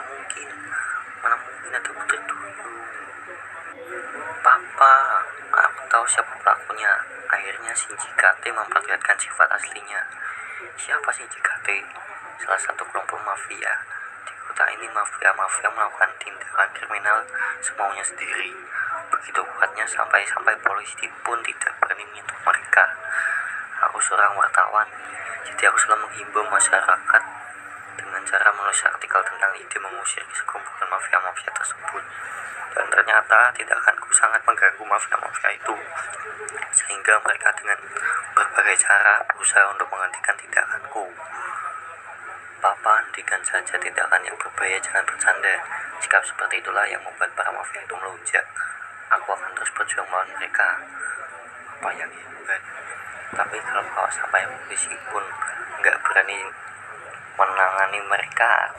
yakin mana mungkin ada putri duyung? Papa aku tahu siapa pelakunya. Akhirnya Shinji Kate memperlihatkan sifat aslinya. Siapa Shinji Kate salah satu kelompok mafia. Di kota ini mafia-mafia melakukan tindakan kriminal semaunya sendiri. Begitu kuatnya sampai-sampai polisi pun tidak berani menyentuh mereka. Aku seorang wartawan. Jadi aku selalu menghimbau masyarakat artikel tentang ide mengusir sekumpulan mafia-mafia tersebut. Dan ternyata tindakanku sangat mengganggu mafia-mafia itu. Sehingga mereka dengan berbagai cara berusaha untuk menghentikan tindakanku. Papa hentikan saja tindakan yang berbahaya jangan bercanda. Sikap seperti itulah yang membuat para mafia itu melunjak. Aku akan terus berjuang melawan mereka. Apa yang hebat tapi kalau kau sampai polisi pun nggak berani menangani mereka